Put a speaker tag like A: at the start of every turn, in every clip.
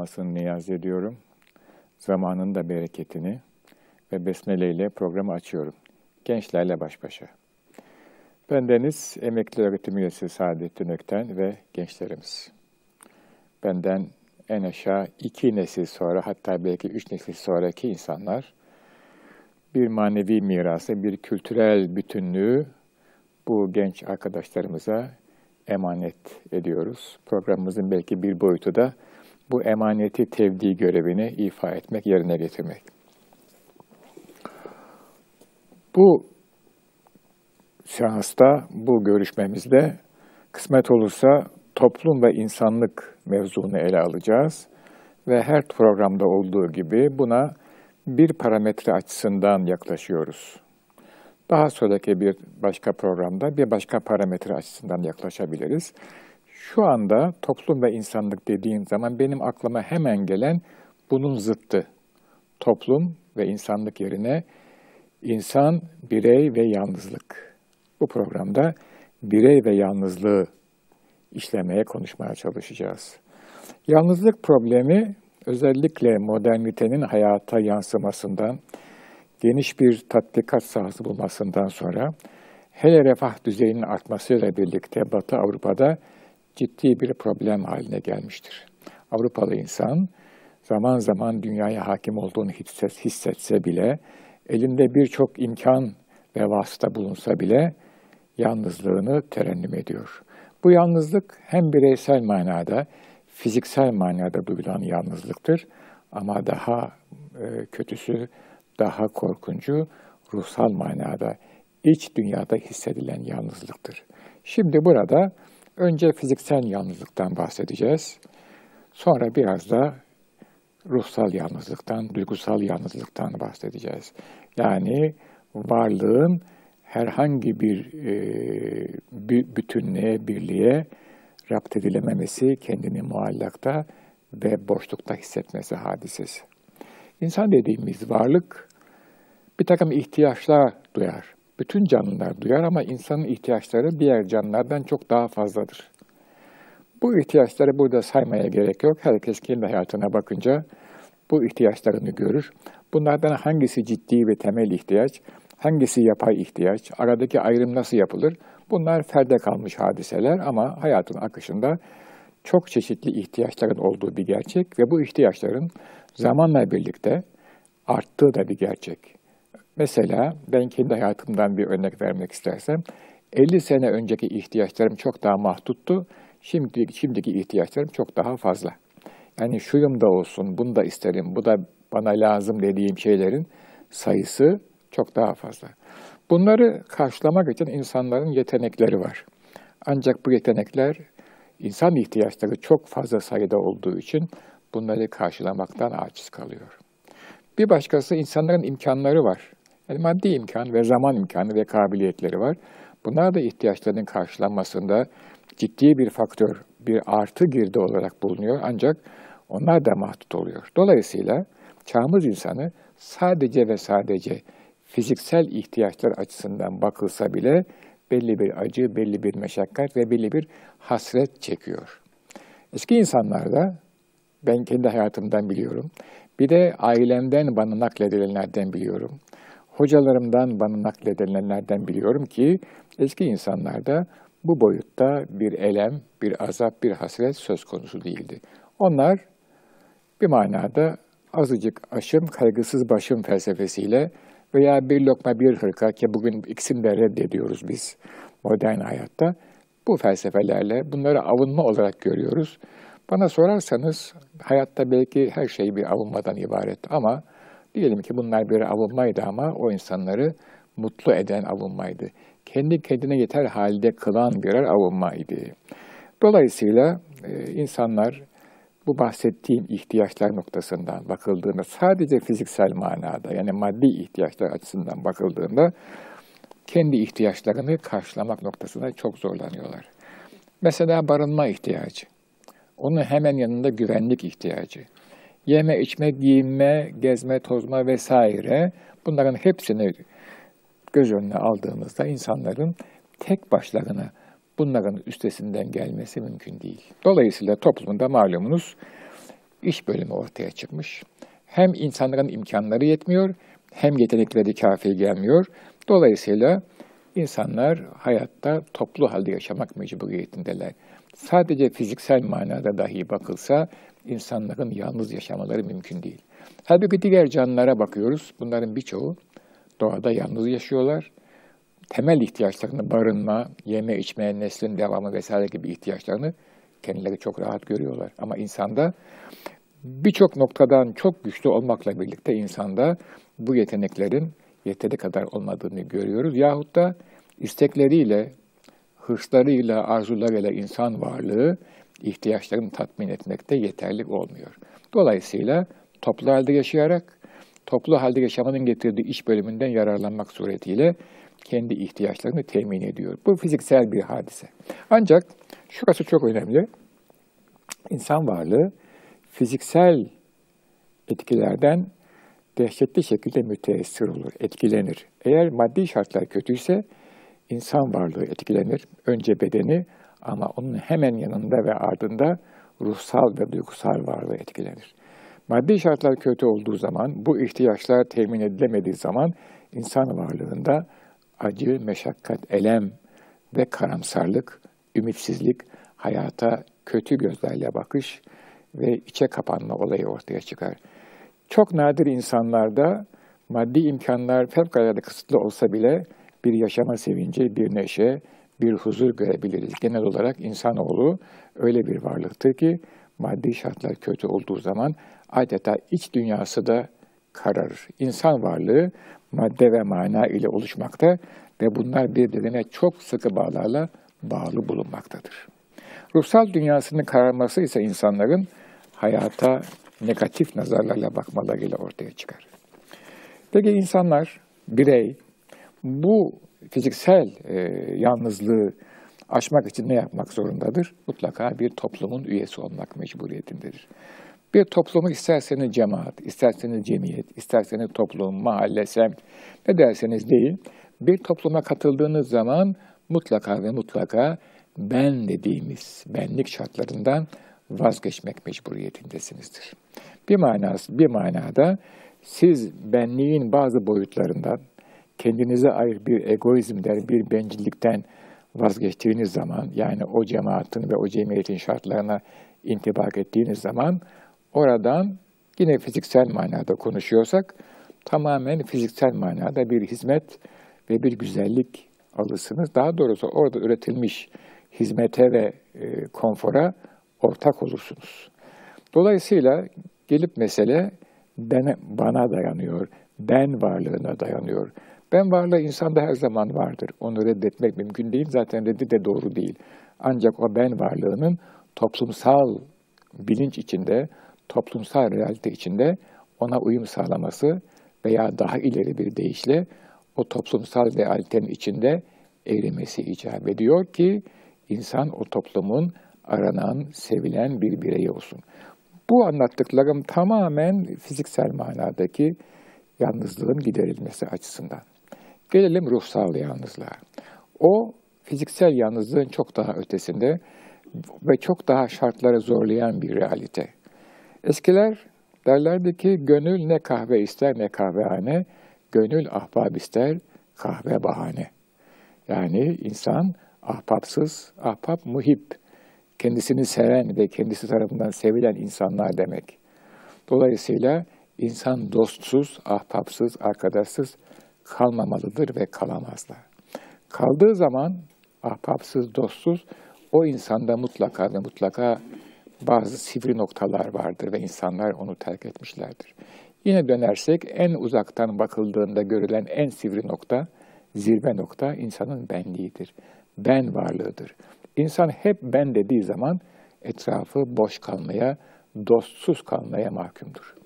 A: olmasını niyaz ediyorum. Zamanın da bereketini ve besmele ile programı açıyorum. Gençlerle baş başa. Ben Deniz, emekli öğretim üyesi Saadettin Ökten ve gençlerimiz. Benden en aşağı iki nesil sonra hatta belki üç nesil sonraki insanlar bir manevi mirası, bir kültürel bütünlüğü bu genç arkadaşlarımıza emanet ediyoruz. Programımızın belki bir boyutu da bu emaneti tevdi görevini ifa etmek, yerine getirmek. Bu seansta, bu görüşmemizde kısmet olursa toplum ve insanlık mevzunu ele alacağız. Ve her programda olduğu gibi buna bir parametre açısından yaklaşıyoruz. Daha sonraki bir başka programda bir başka parametre açısından yaklaşabiliriz. Şu anda toplum ve insanlık dediğim zaman benim aklıma hemen gelen bunun zıttı. Toplum ve insanlık yerine insan, birey ve yalnızlık. Bu programda birey ve yalnızlığı işlemeye, konuşmaya çalışacağız. Yalnızlık problemi özellikle modernitenin hayata yansımasından, geniş bir tatbikat sahası bulmasından sonra hele refah düzeyinin artmasıyla birlikte Batı Avrupa'da ciddi bir problem haline gelmiştir. Avrupalı insan zaman zaman dünyaya hakim olduğunu hissetse bile, elinde birçok imkan ve vasıta bulunsa bile yalnızlığını terennüm ediyor. Bu yalnızlık hem bireysel manada, fiziksel manada duyulan yalnızlıktır ama daha e, kötüsü daha korkuncu ruhsal manada, iç dünyada hissedilen yalnızlıktır. Şimdi burada önce fiziksel yalnızlıktan bahsedeceğiz. Sonra biraz da ruhsal yalnızlıktan, duygusal yalnızlıktan bahsedeceğiz. Yani varlığın herhangi bir e, bütünlüğe, birliğe rapt edilememesi, kendini muallakta ve boşlukta hissetmesi hadisesi. İnsan dediğimiz varlık bir takım ihtiyaçlar duyar. Bütün canlılar duyar ama insanın ihtiyaçları diğer canlılardan çok daha fazladır. Bu ihtiyaçları burada saymaya gerek yok. Herkes kendi hayatına bakınca bu ihtiyaçlarını görür. Bunlardan hangisi ciddi ve temel ihtiyaç, hangisi yapay ihtiyaç, aradaki ayrım nasıl yapılır? Bunlar ferde kalmış hadiseler ama hayatın akışında çok çeşitli ihtiyaçların olduğu bir gerçek ve bu ihtiyaçların zamanla birlikte arttığı da bir gerçek. Mesela ben kendi hayatımdan bir örnek vermek istersem, 50 sene önceki ihtiyaçlarım çok daha mahduttu, şimdi, şimdiki ihtiyaçlarım çok daha fazla. Yani şuyum da olsun, bunu da isterim, bu da bana lazım dediğim şeylerin sayısı çok daha fazla. Bunları karşılamak için insanların yetenekleri var. Ancak bu yetenekler insan ihtiyaçları çok fazla sayıda olduğu için bunları karşılamaktan aciz kalıyor. Bir başkası insanların imkanları var. Yani maddi imkan ve zaman imkanı ve kabiliyetleri var. Bunlar da ihtiyaçlarının karşılanmasında ciddi bir faktör, bir artı girdi olarak bulunuyor. Ancak onlar da mahdut oluyor. Dolayısıyla çağımız insanı sadece ve sadece fiziksel ihtiyaçlar açısından bakılsa bile belli bir acı, belli bir meşakkat ve belli bir hasret çekiyor. Eski insanlarda ben kendi hayatımdan biliyorum. Bir de ailemden bana nakledilenlerden biliyorum. Hocalarımdan bana nakledilenlerden biliyorum ki eski insanlarda bu boyutta bir elem, bir azap, bir hasret söz konusu değildi. Onlar bir manada azıcık aşım, kaygısız başım felsefesiyle veya bir lokma bir hırka ki bugün ikisini de reddediyoruz biz modern hayatta. Bu felsefelerle bunları avunma olarak görüyoruz. Bana sorarsanız hayatta belki her şey bir avunmadan ibaret ama diyelim ki bunlar bir avunmaydı ama o insanları mutlu eden avunmaydı. Kendi kendine yeter halde kılan birer avunmaydı. Dolayısıyla e, insanlar bu bahsettiğim ihtiyaçlar noktasından bakıldığında sadece fiziksel manada yani maddi ihtiyaçlar açısından bakıldığında kendi ihtiyaçlarını karşılamak noktasında çok zorlanıyorlar. Mesela barınma ihtiyacı. Onun hemen yanında güvenlik ihtiyacı. Yeme, içme, giyinme, gezme, tozma vesaire bunların hepsini göz önüne aldığımızda insanların tek başlarına bunların üstesinden gelmesi mümkün değil. Dolayısıyla toplumda malumunuz iş bölümü ortaya çıkmış. Hem insanların imkanları yetmiyor, hem yetenekleri kafi gelmiyor. Dolayısıyla insanlar hayatta toplu halde yaşamak mecburiyetindeler. Sadece fiziksel manada dahi bakılsa insanların yalnız yaşamaları mümkün değil. Halbuki diğer canlılara bakıyoruz. Bunların birçoğu doğada yalnız yaşıyorlar. Temel ihtiyaçlarını barınma, yeme içme, neslin devamı vesaire gibi ihtiyaçlarını kendileri çok rahat görüyorlar. Ama insanda birçok noktadan çok güçlü olmakla birlikte insanda bu yeteneklerin yeteri kadar olmadığını görüyoruz. Yahut da istekleriyle, hırslarıyla, arzularıyla insan varlığı ihtiyaçlarını tatmin etmekte yeterli olmuyor. Dolayısıyla toplu halde yaşayarak, toplu halde yaşamanın getirdiği iş bölümünden yararlanmak suretiyle kendi ihtiyaçlarını temin ediyor. Bu fiziksel bir hadise. Ancak şurası çok önemli. İnsan varlığı fiziksel etkilerden dehşetli şekilde müteessir olur, etkilenir. Eğer maddi şartlar kötüyse insan varlığı etkilenir. Önce bedeni ama onun hemen yanında ve ardında ruhsal ve duygusal varlığı etkilenir. Maddi şartlar kötü olduğu zaman, bu ihtiyaçlar temin edilemediği zaman insan varlığında acı, meşakkat, elem ve karamsarlık, ümitsizlik, hayata kötü gözlerle bakış ve içe kapanma olayı ortaya çıkar. Çok nadir insanlarda maddi imkanlar fevkalade kısıtlı olsa bile bir yaşama sevinci, bir neşe, bir huzur görebiliriz. Genel olarak insanoğlu öyle bir varlıktır ki maddi şartlar kötü olduğu zaman adeta iç dünyası da kararır. İnsan varlığı madde ve mana ile oluşmakta ve bunlar birbirine çok sıkı bağlarla bağlı bulunmaktadır. Ruhsal dünyasının kararması ise insanların hayata negatif nazarlarla bakmalarıyla ortaya çıkar. Peki insanlar, birey bu fiziksel e, yalnızlığı aşmak için ne yapmak zorundadır? Mutlaka bir toplumun üyesi olmak mecburiyetindedir. Bir toplumu isterseniz cemaat, isterseniz cemiyet, isterseniz toplum, mahalle, semt, ne derseniz değil, bir topluma katıldığınız zaman mutlaka ve mutlaka ben dediğimiz benlik şartlarından vazgeçmek mecburiyetindesinizdir. Bir manası, bir manada siz benliğin bazı boyutlarından kendinize ait bir egoizmden, bir bencillikten vazgeçtiğiniz zaman, yani o cemaatin ve o cemiyetin şartlarına intibak ettiğiniz zaman, oradan yine fiziksel manada konuşuyorsak, tamamen fiziksel manada bir hizmet ve bir güzellik alırsınız. Daha doğrusu orada üretilmiş hizmete ve e, konfora ortak olursunuz. Dolayısıyla gelip mesele ben, bana dayanıyor, ben varlığına dayanıyor. Ben varlığı insanda her zaman vardır. Onu reddetmek mümkün değil. Zaten reddi de doğru değil. Ancak o ben varlığının toplumsal bilinç içinde, toplumsal realite içinde ona uyum sağlaması veya daha ileri bir deyişle o toplumsal realitenin içinde erimesi icap ediyor ki insan o toplumun aranan, sevilen bir birey olsun. Bu anlattıklarım tamamen fiziksel manadaki yalnızlığın giderilmesi açısından. Gelelim ruhsal yalnızlığa. O fiziksel yalnızlığın çok daha ötesinde ve çok daha şartları zorlayan bir realite. Eskiler derlerdi ki gönül ne kahve ister ne kahvehane, gönül ahbab ister kahve bahane. Yani insan ahbapsız, ahbap muhip, kendisini seven ve kendisi tarafından sevilen insanlar demek. Dolayısıyla insan dostsuz, ahbapsız, arkadaşsız kalmamalıdır ve kalamazlar. Kaldığı zaman ahbapsız, dostsuz o insanda mutlaka ve mutlaka bazı sivri noktalar vardır ve insanlar onu terk etmişlerdir. Yine dönersek en uzaktan bakıldığında görülen en sivri nokta, zirve nokta insanın benliğidir. Ben varlığıdır. İnsan hep ben dediği zaman etrafı boş kalmaya, dostsuz kalmaya mahkumdur.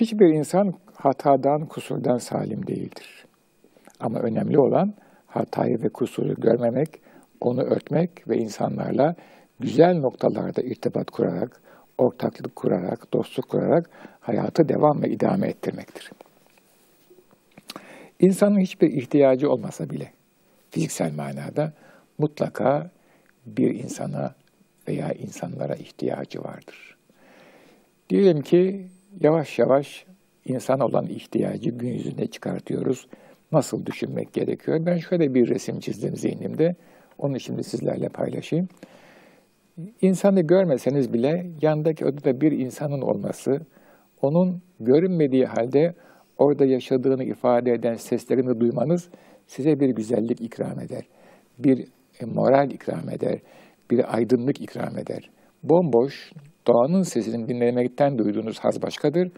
A: Hiçbir insan hatadan, kusurdan salim değildir. Ama önemli olan hatayı ve kusuru görmemek, onu örtmek ve insanlarla güzel noktalarda irtibat kurarak, ortaklık kurarak, dostluk kurarak hayatı devam ve idame ettirmektir. İnsanın hiçbir ihtiyacı olmasa bile fiziksel manada mutlaka bir insana veya insanlara ihtiyacı vardır. Diyelim ki yavaş yavaş insan olan ihtiyacı gün yüzüne çıkartıyoruz. Nasıl düşünmek gerekiyor? Ben şöyle bir resim çizdim zihnimde. Onu şimdi sizlerle paylaşayım. İnsanı görmeseniz bile yandaki odada bir insanın olması, onun görünmediği halde orada yaşadığını ifade eden seslerini duymanız size bir güzellik ikram eder. Bir moral ikram eder. Bir aydınlık ikram eder. Bomboş, doğanın sesini dinlemekten duyduğunuz haz başkadır.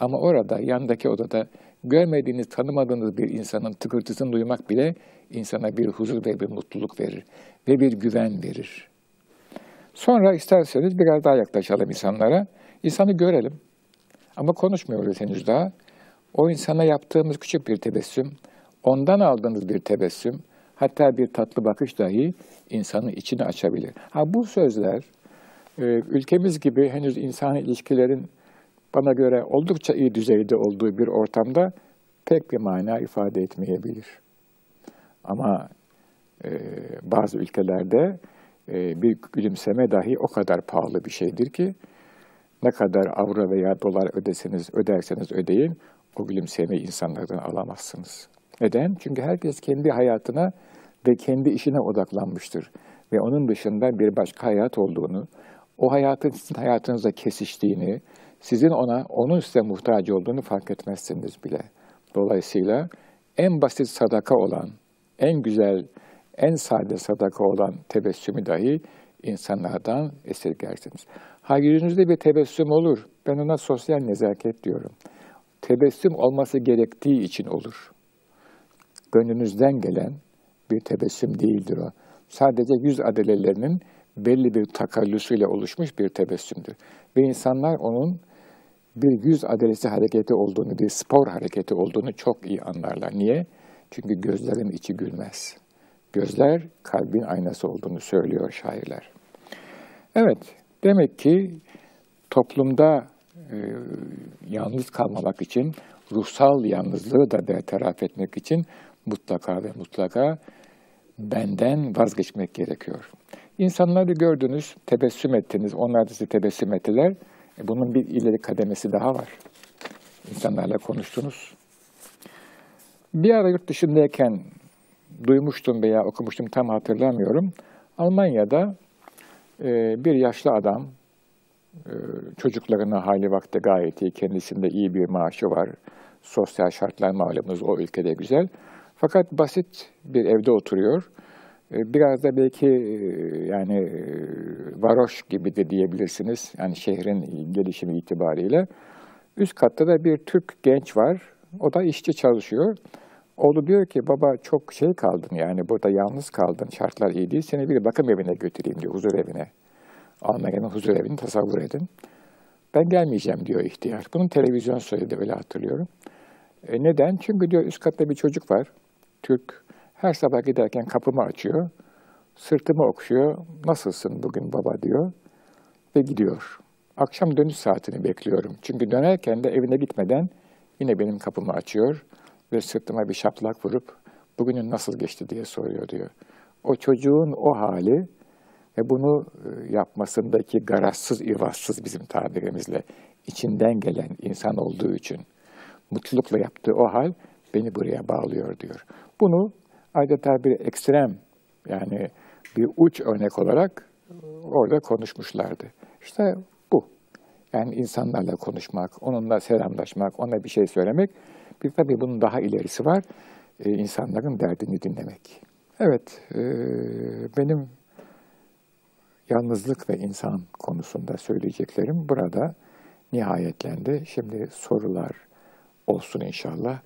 A: Ama orada, yandaki odada görmediğiniz, tanımadığınız bir insanın tıkırtısını duymak bile insana bir huzur ve bir mutluluk verir. Ve bir güven verir. Sonra isterseniz biraz daha yaklaşalım insanlara. İnsanı görelim. Ama konuşmuyoruz henüz daha. O insana yaptığımız küçük bir tebessüm, ondan aldığınız bir tebessüm, hatta bir tatlı bakış dahi insanın içini açabilir. Ha bu sözler ülkemiz gibi henüz insan ilişkilerin bana göre oldukça iyi düzeyde olduğu bir ortamda pek bir mana ifade etmeyebilir. Ama e, bazı ülkelerde e, bir gülümseme dahi o kadar pahalı bir şeydir ki ne kadar avro veya dolar ödeseniz, öderseniz ödeyin o gülümsemeyi insanlardan alamazsınız. Neden? Çünkü herkes kendi hayatına ve kendi işine odaklanmıştır. Ve onun dışında bir başka hayat olduğunu, o hayatın sizin hayatınızda kesiştiğini, sizin ona, onun size muhtaç olduğunu fark etmezsiniz bile. Dolayısıyla en basit sadaka olan, en güzel, en sade sadaka olan tebessümü dahi insanlardan esirgersiniz. Ha yüzünüzde bir tebessüm olur. Ben ona sosyal nezaket diyorum. Tebessüm olması gerektiği için olur. Gönlünüzden gelen bir tebessüm değildir o. Sadece yüz adelelerinin belli bir takallüsüyle oluşmuş bir tebessümdür. Ve insanlar onun bir yüz adelesi hareketi olduğunu, bir spor hareketi olduğunu çok iyi anlarlar. Niye? Çünkü gözlerin içi gülmez. Gözler kalbin aynası olduğunu söylüyor şairler. Evet, demek ki toplumda e, yalnız kalmamak için, ruhsal yalnızlığı da bertaraf etmek için mutlaka ve mutlaka benden vazgeçmek gerekiyor. İnsanları gördünüz, tebessüm ettiniz, onlar da size tebessüm ettiler. E bunun bir ileri kademesi daha var. İnsanlarla konuştunuz. Bir ara yurt dışındayken duymuştum veya okumuştum tam hatırlamıyorum. Almanya'da e, bir yaşlı adam, e, çocuklarına hali vakti gayet iyi, kendisinde iyi bir maaşı var. Sosyal şartlar malumunuz o ülkede güzel. Fakat basit bir evde oturuyor. E, biraz da belki e, yani e, varoş gibi de diyebilirsiniz. Yani şehrin gelişimi itibariyle. Üst katta da bir Türk genç var. O da işçi çalışıyor. Oğlu diyor ki baba çok şey kaldın yani burada yalnız kaldın şartlar iyi değil seni bir bakım evine götüreyim diyor huzur evine. Almanya'nın huzur evini tasavvur edin. Ben gelmeyeceğim diyor ihtiyar. Bunun televizyon söyledi öyle hatırlıyorum. E neden? Çünkü diyor üst katta bir çocuk var. Türk. Her sabah giderken kapımı açıyor. Sırtımı okşuyor. Nasılsın bugün baba diyor. Ve gidiyor. Akşam dönüş saatini bekliyorum. Çünkü dönerken de evine gitmeden yine benim kapımı açıyor ve sırtıma bir şaplak vurup bugünün nasıl geçti diye soruyor diyor. O çocuğun o hali ve bunu e, yapmasındaki garazsız, ivazsız bizim tabirimizle içinden gelen insan olduğu için mutlulukla yaptığı o hal beni buraya bağlıyor diyor. Bunu adeta bir ekstrem yani bir uç örnek olarak orada konuşmuşlardı. İşte bu. Yani insanlarla konuşmak, onunla selamlaşmak, ona bir şey söylemek. Bir tabii bunun daha ilerisi var. Ee, insanların derdini dinlemek. Evet, e, benim yalnızlık ve insan konusunda söyleyeceklerim burada nihayetlendi. Şimdi sorular olsun inşallah.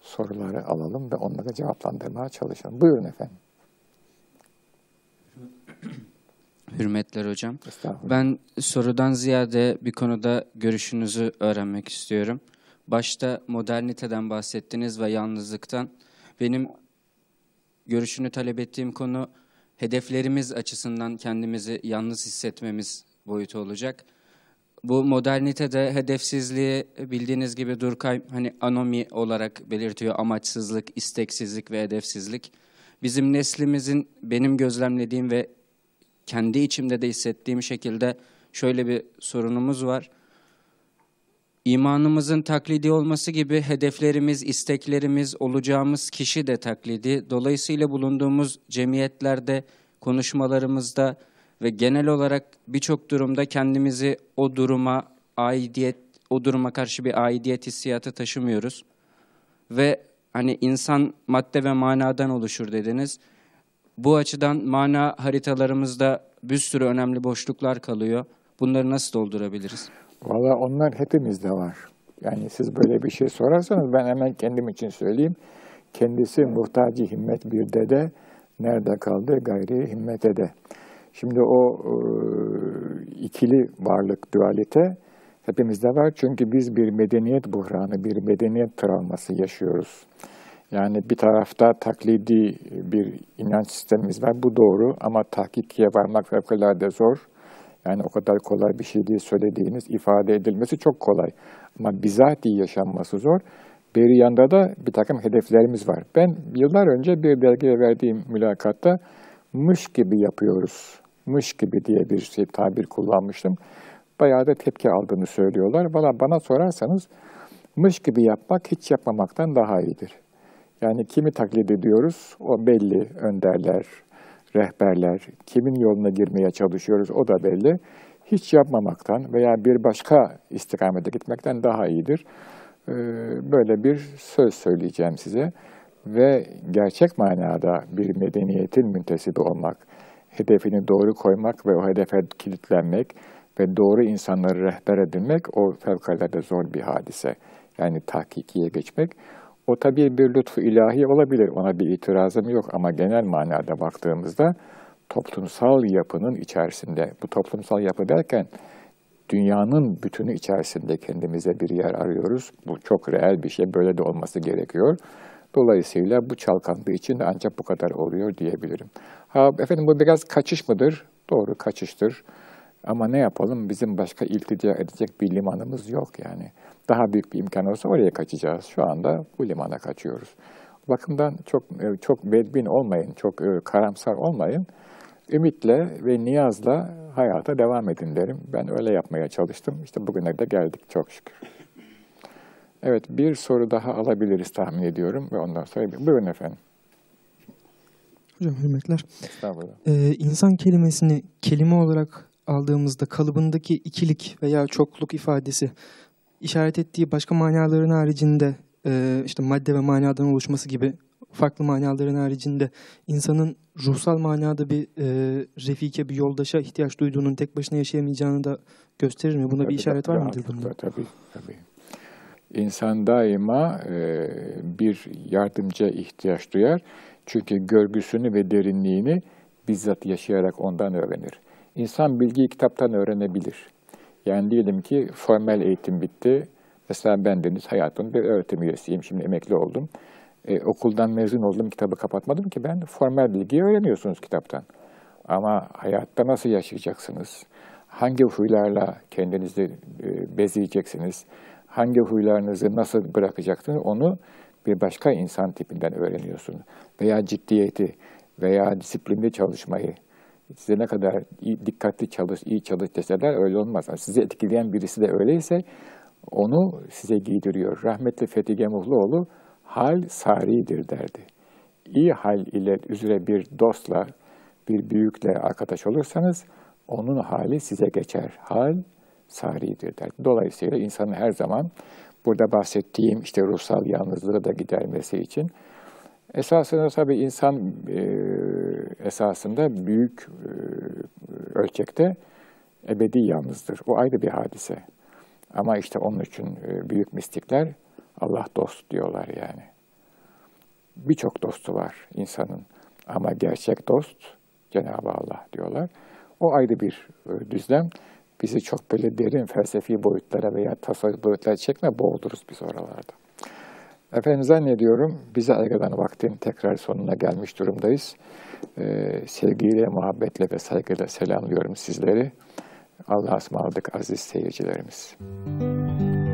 A: Soruları alalım ve onları cevaplandırmaya çalışalım. Buyurun efendim.
B: Hürmetler hocam. Ben sorudan ziyade bir konuda görüşünüzü öğrenmek istiyorum. Başta moderniteden bahsettiniz ve yalnızlıktan. Benim görüşünü talep ettiğim konu hedeflerimiz açısından kendimizi yalnız hissetmemiz boyutu olacak. Bu modernitede hedefsizliği bildiğiniz gibi Durkheim hani anomi olarak belirtiyor. Amaçsızlık, isteksizlik ve hedefsizlik. Bizim neslimizin benim gözlemlediğim ve kendi içimde de hissettiğim şekilde şöyle bir sorunumuz var. İmanımızın taklidi olması gibi hedeflerimiz, isteklerimiz, olacağımız kişi de taklidi. Dolayısıyla bulunduğumuz cemiyetlerde, konuşmalarımızda ve genel olarak birçok durumda kendimizi o duruma aidiyet, o duruma karşı bir aidiyet hissiyatı taşımıyoruz. Ve hani insan madde ve manadan oluşur dediniz. Bu açıdan mana haritalarımızda bir sürü önemli boşluklar kalıyor. Bunları nasıl doldurabiliriz?
A: Valla onlar hepimizde var. Yani siz böyle bir şey sorarsanız ben hemen kendim için söyleyeyim. Kendisi muhtacı himmet bir dede, nerede kaldı gayri himmete de. Şimdi o e, ikili varlık, dualite hepimizde var. Çünkü biz bir medeniyet buhranı, bir medeniyet travması yaşıyoruz. Yani bir tarafta taklidi bir inanç sistemimiz var. Bu doğru ama tahkikiye varmak fevkalade zor. Yani o kadar kolay bir şey değil söylediğiniz, ifade edilmesi çok kolay. Ama bizatihi yaşanması zor. Bir yanda da bir takım hedeflerimiz var. Ben yıllar önce bir dergiye verdiğim mülakatta mış gibi yapıyoruz, mış gibi diye bir şey tabir kullanmıştım. Bayağı da tepki aldığını söylüyorlar. Valla bana sorarsanız mış gibi yapmak hiç yapmamaktan daha iyidir. Yani kimi taklit ediyoruz? O belli önderler, rehberler, kimin yoluna girmeye çalışıyoruz o da belli. Hiç yapmamaktan veya bir başka istikamete gitmekten daha iyidir. Ee, böyle bir söz söyleyeceğim size. Ve gerçek manada bir medeniyetin müntesibi olmak, hedefini doğru koymak ve o hedefe kilitlenmek ve doğru insanları rehber edinmek o fevkalade zor bir hadise. Yani tahkikiye geçmek. O tabii bir lütfu ilahi olabilir, ona bir itirazım yok ama genel manada baktığımızda toplumsal yapının içerisinde, bu toplumsal yapı derken dünyanın bütünü içerisinde kendimize bir yer arıyoruz. Bu çok reel bir şey, böyle de olması gerekiyor. Dolayısıyla bu çalkantığı için ancak bu kadar oluyor diyebilirim. Ha efendim bu biraz kaçış mıdır? Doğru kaçıştır. Ama ne yapalım? Bizim başka iltica edecek bir limanımız yok yani. Daha büyük bir imkan olsa oraya kaçacağız. Şu anda bu limana kaçıyoruz. Bakımdan çok e, çok bedbin olmayın, çok e, karamsar olmayın. Ümitle ve niyazla hayata devam edin derim. Ben öyle yapmaya çalıştım. İşte bugüne de geldik çok şükür. Evet bir soru daha alabiliriz tahmin ediyorum ve ondan sonra buyurun efendim.
C: Hocam hürmetler. Estağfurullah. Ee, insan kelimesini kelime olarak aldığımızda kalıbındaki ikilik veya çokluk ifadesi işaret ettiği başka manaların haricinde e, işte madde ve manadan oluşması gibi farklı manaların haricinde insanın ruhsal manada bir e, refike, bir yoldaşa ihtiyaç duyduğunun tek başına yaşayamayacağını da gösterir mi? Buna tabii, bir işaret var mıdır bunda?
A: Tabii, tabii. İnsan daima e, bir yardımcıya ihtiyaç duyar. Çünkü görgüsünü ve derinliğini bizzat yaşayarak ondan öğrenir. İnsan bilgiyi kitaptan öğrenebilir. Yani diyelim ki formel eğitim bitti. Mesela ben Deniz hayatımın bir öğretim üyesiyim. Şimdi emekli oldum. E, okuldan mezun oldum, kitabı kapatmadım ki ben. Formel bilgiyi öğreniyorsunuz kitaptan. Ama hayatta nasıl yaşayacaksınız? Hangi huylarla kendinizi e, bezeyeceksiniz? Hangi huylarınızı nasıl bırakacaksınız? Onu bir başka insan tipinden öğreniyorsunuz. Veya ciddiyeti veya disiplinli çalışmayı, size ne kadar iyi, dikkatli çalış, iyi çalış deseler öyle olmaz. Yani sizi etkileyen birisi de öyleyse onu size giydiriyor. Rahmetli Fethi Gemuhluoğlu hal saridir derdi. İyi hal ile üzere bir dostla, bir büyükle arkadaş olursanız onun hali size geçer. Hal saridir derdi. Dolayısıyla insanın her zaman burada bahsettiğim işte ruhsal yalnızlığı da gidermesi için esasında tabii insan e, esasında büyük e, ölçekte ebedi yalnızdır. O ayrı bir hadise. Ama işte onun için e, büyük mistikler Allah dost diyorlar yani. Birçok dostu var insanın ama gerçek dost Cenab-ı Allah diyorlar. O ayrı bir e, düzlem. Bizi çok böyle derin felsefi boyutlara veya tasavvuf boyutlara çekme boğuluruz biz oralarda. Efendim zannediyorum bize ayrılan vaktin tekrar sonuna gelmiş durumdayız. Ee, sevgiyle, muhabbetle ve saygıyla selamlıyorum sizleri. Allah'a ısmarladık aziz seyircilerimiz. Müzik